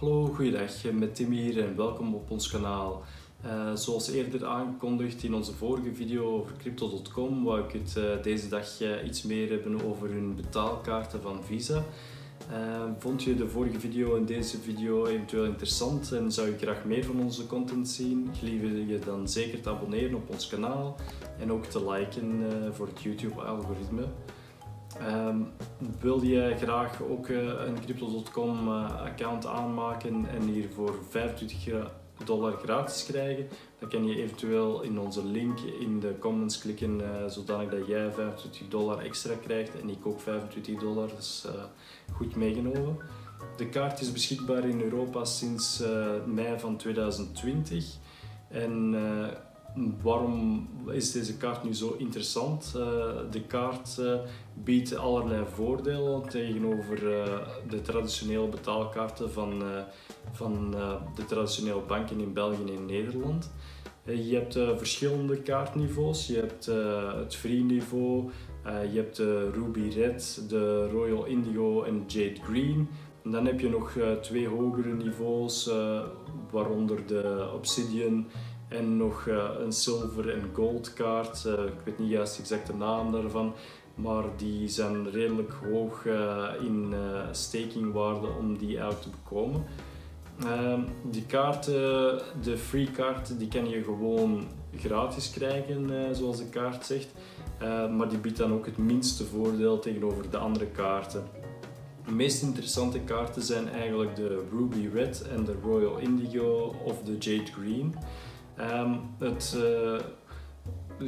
Hallo, goeiedag. Met Tim hier en welkom op ons kanaal. Uh, zoals eerder aangekondigd in onze vorige video over Crypto.com, wou ik het uh, deze dag uh, iets meer hebben over hun betaalkaarten van Visa. vond je de vorige video en deze video eventueel interessant en zou je graag meer van onze content zien? Gelieve je dan zeker te abonneren op ons kanaal en ook te liken voor het YouTube-algoritme. Um, wil je graag ook uh, een Crypto.com uh, account aanmaken en hier voor 25 dollar gratis krijgen, dan kan je eventueel in onze link in de comments klikken uh, zodanig dat jij 25 dollar extra krijgt en ik ook 25 dollar, dus goed meegenomen. De kaart is beschikbaar in Europa sinds mei van 2020 en waarom is deze kaart nu zo interessant? Uh, de kaart uh, biedt allerlei voordelen tegenover uh, de traditionele betaalkaarten van, van de traditionele banken in België en Nederland. je hebt verschillende kaartniveaus. Je hebt het free niveau, je hebt de Ruby Red, de Royal Indigo en Jade Green. En dan heb je nog twee hogere niveaus, waaronder de Obsidian en nog uh, een silver en gold kaart. Uh, ik weet niet juist exact de naam daarvan. Maar die zijn redelijk hoog uh, in stakingwaarde om die uit te bekomen. Ehm, die kaarten, de free kaart, die kan je gewoon gratis krijgen, zoals de kaart zegt. maar die biedt dan ook het minste voordeel tegenover de andere kaarten. De meest interessante kaarten zijn eigenlijk de Ruby Red en de Royal Indigo of de Jade Green. Um, het, uh,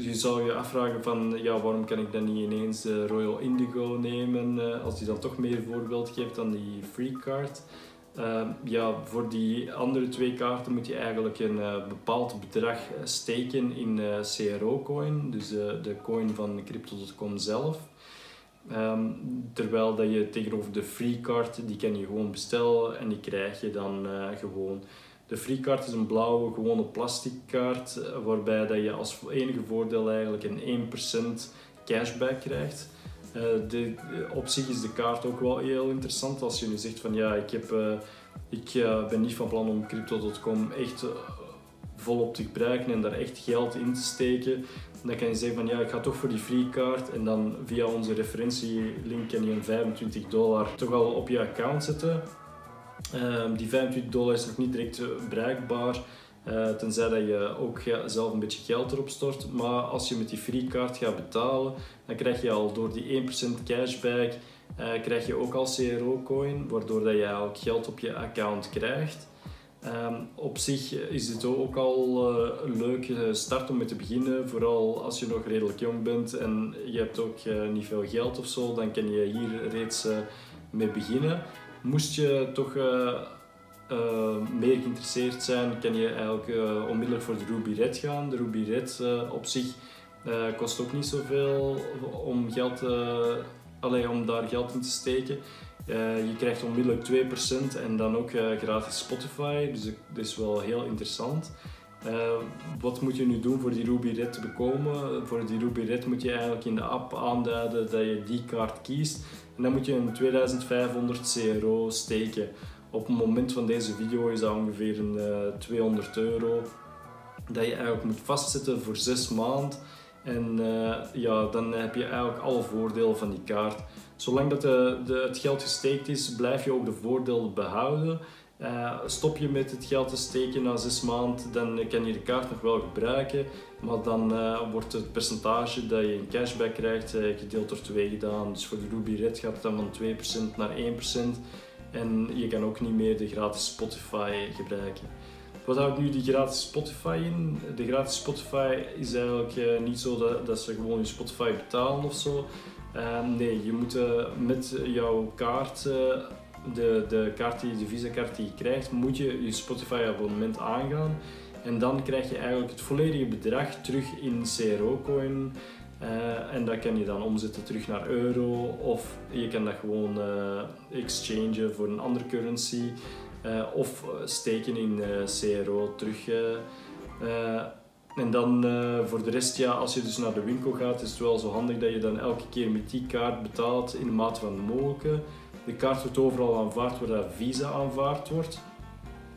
je zou je afvragen van ja, waarom kan ik dan niet ineens de Royal Indigo nemen uh, als die dan toch meer voorbeeld geeft dan die free card. Uh, ja, voor die andere twee kaarten moet je eigenlijk een bepaald bedrag steken in CRO-coin, dus de coin van Crypto.com zelf. Um, terwijl dat je tegenover de free card, die kan je gewoon bestellen en die krijg je dan gewoon. De free card is een blauwe gewone plastic kaart eh, waarbij dat je als enige voordeel eigenlijk een 1% cashback krijgt. Uh, de, op zich is de kaart ook wel heel interessant als je nu zegt van ja, ik, heb, uh, ik ben niet van plan om crypto.com echt volop te gebruiken en daar echt geld in te steken. Dan kan je zeggen van ja, ik ga toch voor die free card en dan via onze referentielink kan je een 25 dollar toch al op je account zetten. Um, die 25 dollar is nog niet direct bereikbaar. Uh, tenzij dat je ook zelf een beetje geld erop stort. Maar als je met die free card gaat betalen, dan krijg je al door die 1% cashback, uh, krijg je ook al CRO-coin, waardoor dat je ook geld op je account krijgt. Um, op zich is dit ook al een leuke start om mee te beginnen. Vooral als je nog redelijk jong bent en je hebt ook niet veel geld of zo, dan kan je hier reeds mee beginnen. Moest je toch uh, uh, meer geïnteresseerd zijn, kan je eigenlijk uh, onmiddellijk voor de Ruby Red gaan. De Ruby Red op zich kost ook niet zoveel om, geld, allee, om daar geld in te steken. je krijgt onmiddellijk 2% en dan ook gratis Spotify, dus dat is wel heel interessant. Wat moet je nu doen voor die Ruby Red te bekomen? Voor die Ruby Red moet je eigenlijk in de app aanduiden dat je die kaart kiest. En dan moet je een 2500 CRO steken. Op het moment van deze video is dat ongeveer een 200 eh, euro. Dat je eigenlijk moet vastzetten voor 6 maanden. En uh, ja, dan heb je eigenlijk alle voordelen van die kaart. Zolang dat de, het geld gesteekt is, blijf je ook de voordelen behouden. Uh, stop je met het geld te steken na zes maanden, dan kan je de kaart nog wel gebruiken, maar dan uh, wordt het percentage dat je in cashback krijgt uh, gedeeld door 2 gedaan. Dus voor de Ruby Red gaat het dan van 2% naar 1% en je kan ook niet meer de gratis Spotify gebruiken. Wat houdt nu die gratis Spotify in? De gratis Spotify is eigenlijk niet zo dat, dat ze gewoon je Spotify betalen of zo. nee, je moet met jouw kaart de, de, kaart die, de Visa-kaart die je krijgt, moet je je Spotify-abonnement aangaan. En dan krijg je eigenlijk het volledige bedrag terug in CRO-coin. Uh, en dat kan je dan omzetten terug naar euro of je kan dat gewoon uh, exchangen voor een andere currency uh, of steken in CRO terug. en dan voor de rest, ja, als je dus naar de winkel gaat, is het wel zo handig dat je dan elke keer met die kaart betaalt in de mate van mogelijke. De kaart wordt overal aanvaard waar dat Visa aanvaard wordt.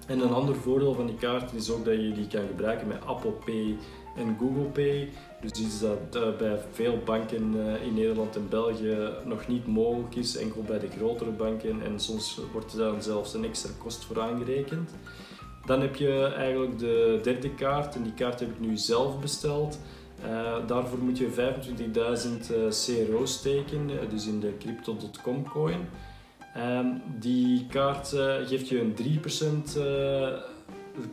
En een ander voordeel van die kaarten is ook dat je die kan gebruiken met Apple Pay en Google Pay. Dus iets dat uh, bij veel banken uh, in Nederland en België nog niet mogelijk is, enkel bij de grotere banken en soms wordt er dan zelfs een extra kost voor aangerekend. Dan heb je eigenlijk de derde kaart en die kaart heb ik nu zelf besteld. Uh, daarvoor moet je 25.000 CRO steken, dus in de crypto.com coin. Um, die kaart uh, geeft je een 3% uh,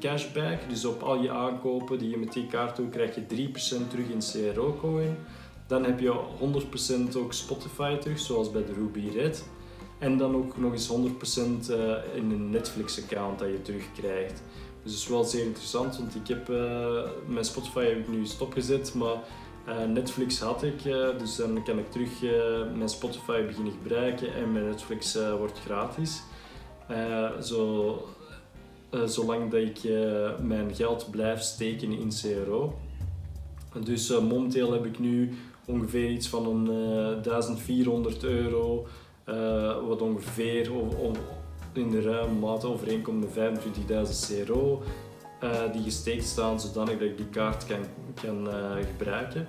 cashback. Dus op al je aankopen die je met die kaart doet, krijg je 3% terug in CRO-coin. Dan heb je 100% ook Spotify terug, zoals bij de Ruby Red. En dan ook nog eens 100% uh, in een Netflix-account dat je terugkrijgt. Dus dat is wel zeer interessant, want ik heb, mijn Spotify heb ik nu stopgezet, maar Netflix had ik, uh, dus dan kan ik terug uh, mijn Spotify beginnen gebruiken en mijn Netflix wordt gratis. zo, zolang dat ik mijn geld blijf steken in CRO. Dus momenteel heb ik nu ongeveer iets van een 1400 euro, wat ongeveer in de ruime mate overeenkomt met 25.000 CRO uh, die gesteekt staan, zodanig dat ik die kaart kan, kan uh, gebruiken.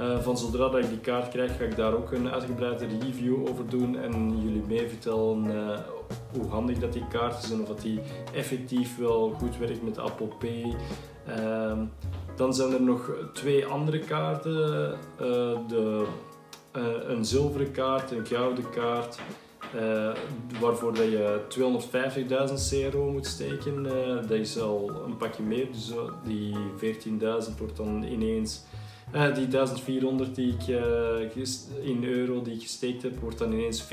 Uh, van zodra dat ik die kaart krijg, ga ik daar ook een uitgebreide review over doen en jullie mee vertellen hoe handig dat die kaart is en of dat die effectief wel goed werkt met Apple Pay. Ehm, dan zijn er nog twee andere kaarten. de, een zilveren kaart, een gouden kaart uh, waarvoor dat je 250.000 CRO moet steken. Uh, dat is al een pakje meer, dus die 14.000 wordt dan ineens. die 1400 die ik in euro die ik gesteekt heb, wordt dan ineens 14.000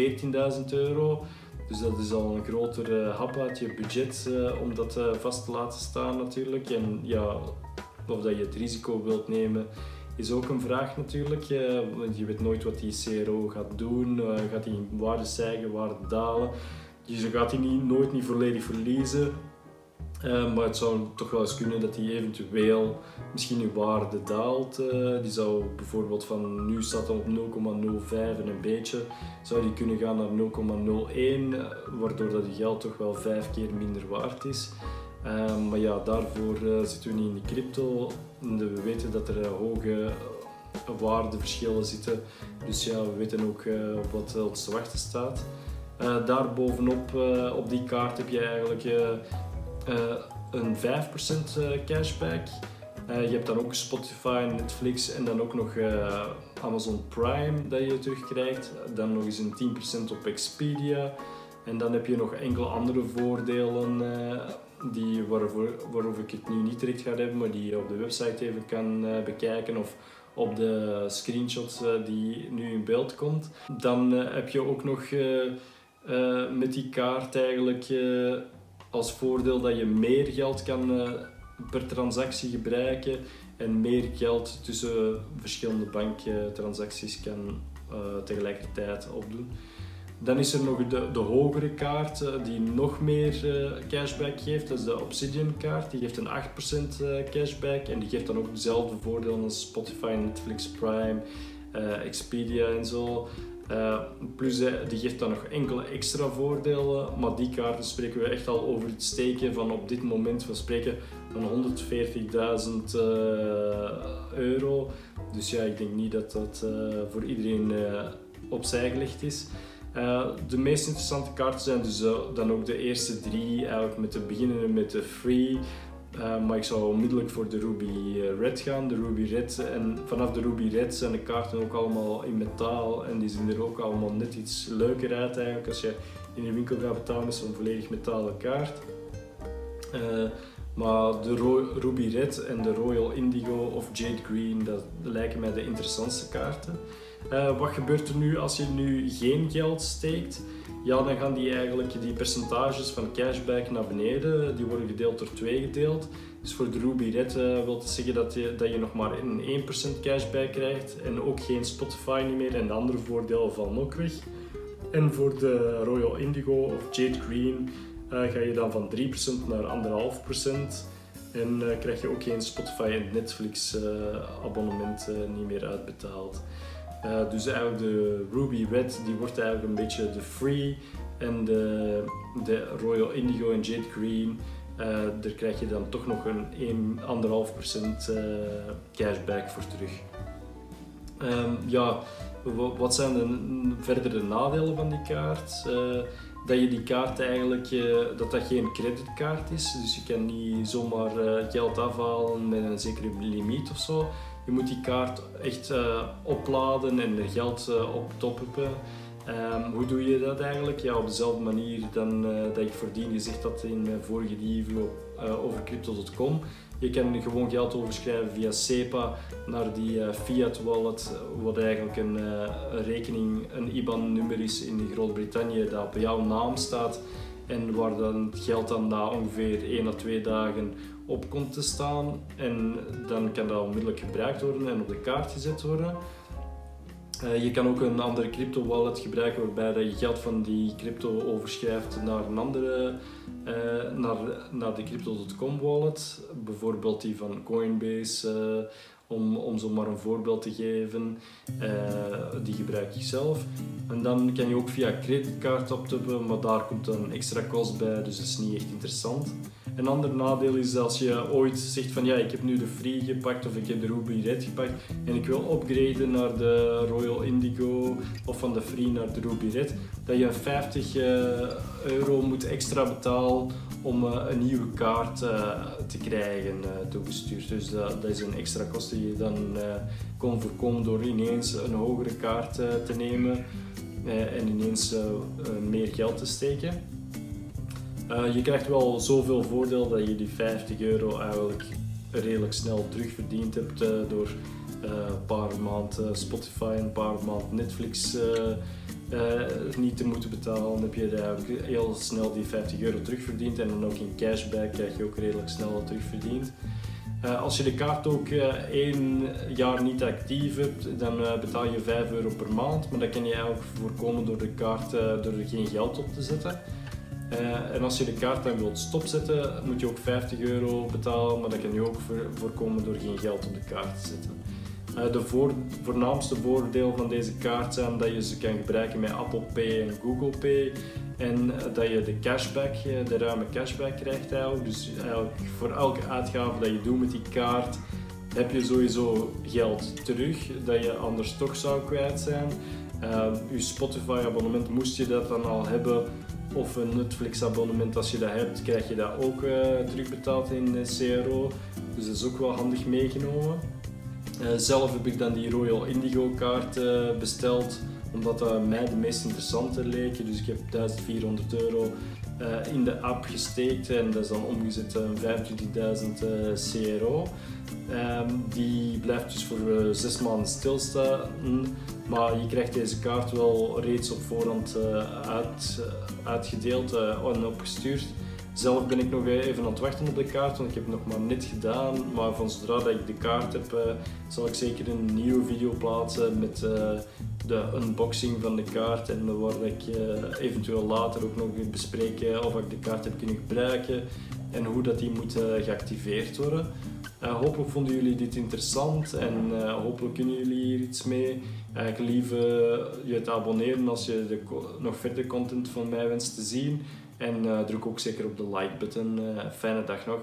euro. Dus dat is al een grotere hap uit je budget om dat vast te laten staan natuurlijk. En ja, of dat je het risico wilt nemen is ook een vraag natuurlijk. Eh, want je weet nooit wat die CRO gaat doen. Uh, gaat hij waarde stijgen, waarde dalen. Dus je gaat die niet, nooit niet volledig verliezen. Uh, maar het zou toch wel eens kunnen dat die eventueel misschien in waarde daalt. Uh, die zou bijvoorbeeld van nu staat op 0,05 en een beetje, zou die kunnen gaan naar 0,01, waardoor dat je geld toch wel vijf keer minder waard is. Um, maar ja, daarvoor uh, zitten we niet in de crypto. We weten dat er uh, hoge uh, waardeverschillen zitten. Dus ja, we weten ook wat ons te wachten staat. daar bovenop op die kaart heb je eigenlijk een 5% cashback. je hebt dan ook Spotify, Netflix en dan ook nog Amazon Prime dat je terugkrijgt. Dan nog eens een 10% op Expedia. En dan heb je nog enkele andere voordelen die waarover, ik het nu niet direct ga hebben, maar die je op de website even kan uh, bekijken of op de screenshots uh, die nu in beeld komt. Dan uh, heb je ook nog met die kaart eigenlijk als voordeel dat je meer geld kan per transactie gebruiken en meer geld tussen verschillende banktransacties kan tegelijkertijd opdoen. Dan is er nog de, de hogere kaart uh, die nog meer uh, cashback geeft. Dat is de Obsidian kaart. Die geeft een 8% uh, eh, cashback en die geeft dan ook dezelfde voordelen als Spotify, Netflix, Prime, Expedia en zo. plus die geeft dan nog enkele extra voordelen, maar die kaarten spreken we echt al over het steken van op dit moment, we spreken van 140.000 euro. Dus ja, ik denk niet dat dat voor iedereen opzij gelegd is. Uh, de meest interessante kaarten zijn dus uh, dan ook de eerste drie, eigenlijk met te beginnen met de free. Uh, maar ik zou onmiddellijk voor de Ruby Red gaan. De Ruby Red en vanaf de Ruby Red zijn de kaarten ook allemaal in metaal en die zien er ook allemaal net iets leuker uit eigenlijk. Als je in de winkel gaat betalen is een volledig metalen kaart. maar de Ruby Red en de Royal Indigo of Jade Green, dat lijken mij de interessantste kaarten. Uh, wat gebeurt er nu als je nu geen geld steekt? Ja, dan gaan die eigenlijk die percentages van cashback naar beneden. Die worden gedeeld door twee gedeeld. Dus voor de Ruby Red uh, wil dat zeggen dat je, dat je nog maar een 1% cashback krijgt en ook geen Spotify niet meer en de andere voordelen vallen ook weg. En voor de Royal Indigo of Jade Green uh, ga je dan van 3% naar 1,5% en krijg je ook geen Spotify en Netflix abonnement niet meer uitbetaald. Uh, dus eigenlijk de Ruby Red die wordt eigenlijk een beetje de free en de, de Royal Indigo en Jade Green daar krijg je dan toch nog een 1,5% cashback voor terug. Ehm, ja, wat zijn de verdere nadelen van die kaart? dat je die kaart eigenlijk, dat dat geen creditkaart is. Dus je kan niet zomaar geld afhalen met een zekere limiet of zo. Je moet die kaart echt opladen en geld op toppen. Um, hoe doe je dat eigenlijk? Ja, op dezelfde manier dan uh, dat ik voordien gezegd had in mijn vorige uh, over crypto.com. Je kan gewoon geld overschrijven via SEPA naar die fiat wallet, wat eigenlijk een, een rekening, een IBAN-nummer is in Groot-Brittannië dat op jouw naam staat en waar dan het geld dan na ongeveer 1 à 2 dagen op komt te staan. En dan kan dat onmiddellijk gebruikt worden en op de kaart gezet worden. Uh, je kan ook een andere crypto wallet gebruiken waarbij je geld van die crypto overschrijft naar een andere, uh, naar, naar de crypto.com wallet. Bijvoorbeeld die van Coinbase, uh, om, om zo maar een voorbeeld te geven. die gebruik ik zelf. En dan kan je ook via creditcard optappen, maar daar komt dan extra kost bij, dus dat is niet echt interessant. Een ander nadeel is als je ooit zegt van ja, ik heb nu de Free gepakt of ik heb de Ruby Red gepakt en ik wil upgraden naar de Royal Indigo of van de Free naar de Ruby Red, dat je 50 eh, euro moet extra betalen om eh, een nieuwe kaart uh, te krijgen toegestuurd. Dus dat, dat, is een extra kost die je dan kon voorkomen door ineens een hogere kaart te nemen en ineens meer geld te steken. Je krijgt wel zoveel voordeel dat je die 50 euro eigenlijk redelijk snel terugverdiend hebt door een paar maanden Spotify en een paar maanden Netflix niet te moeten betalen. Dan heb je eigenlijk heel snel die 50 euro terugverdiend en dan ook in cashback krijg je ook redelijk snel terugverdiend. als je de kaart ook één jaar niet actief hebt, dan betaal je 5 euro per maand. Maar dat kan je eigenlijk voorkomen door de kaart door er geen geld op te zetten. En als je de kaart dan wilt stopzetten, moet je ook 50 euro betalen, maar dat kan je ook voorkomen door geen geld op de kaart te zetten. Uh, de voor, voornaamste voordeel van deze kaart zijn dat je ze kan gebruiken met Apple Pay en Google Pay en uh, dat je de cashback, de ruime cashback krijgt eigenlijk. Dus eigenlijk voor elke uitgave dat je doet met die kaart heb je sowieso geld terug dat je anders toch zou kwijt zijn. je Spotify abonnement moest je dat dan al hebben of een Netflix abonnement, als je dat hebt, krijg je dat ook terugbetaald in CRO. Dus dat is ook wel handig meegenomen. Uh, zelf heb ik dan die Royal Indigo kaart uh, besteld, omdat dat mij de meest interessante leek. Dus ik heb 1400 euro in de app gesteekt en dat is dan omgezet in 25.000 CRO. Die blijft dus voor zes maanden stilstaan. Maar je krijgt deze kaart wel reeds op voorhand uit, uitgedeeld en opgestuurd. Zelf ben ik nog even aan het wachten op de kaart, want ik heb het nog maar net gedaan. Maar van zodra dat ik de kaart heb, zal ik zeker een nieuwe video plaatsen met de unboxing van de kaart. En waar ik eventueel later ook nog bespreken of ik de kaart heb kunnen gebruiken en hoe dat die moet geactiveerd worden. Hopelijk vonden jullie dit interessant en hopelijk kunnen jullie hier iets mee. Ik lief je te abonneren als je nog verder content van mij wenst te zien. En druk ook zeker op de like button. fijne dag nog.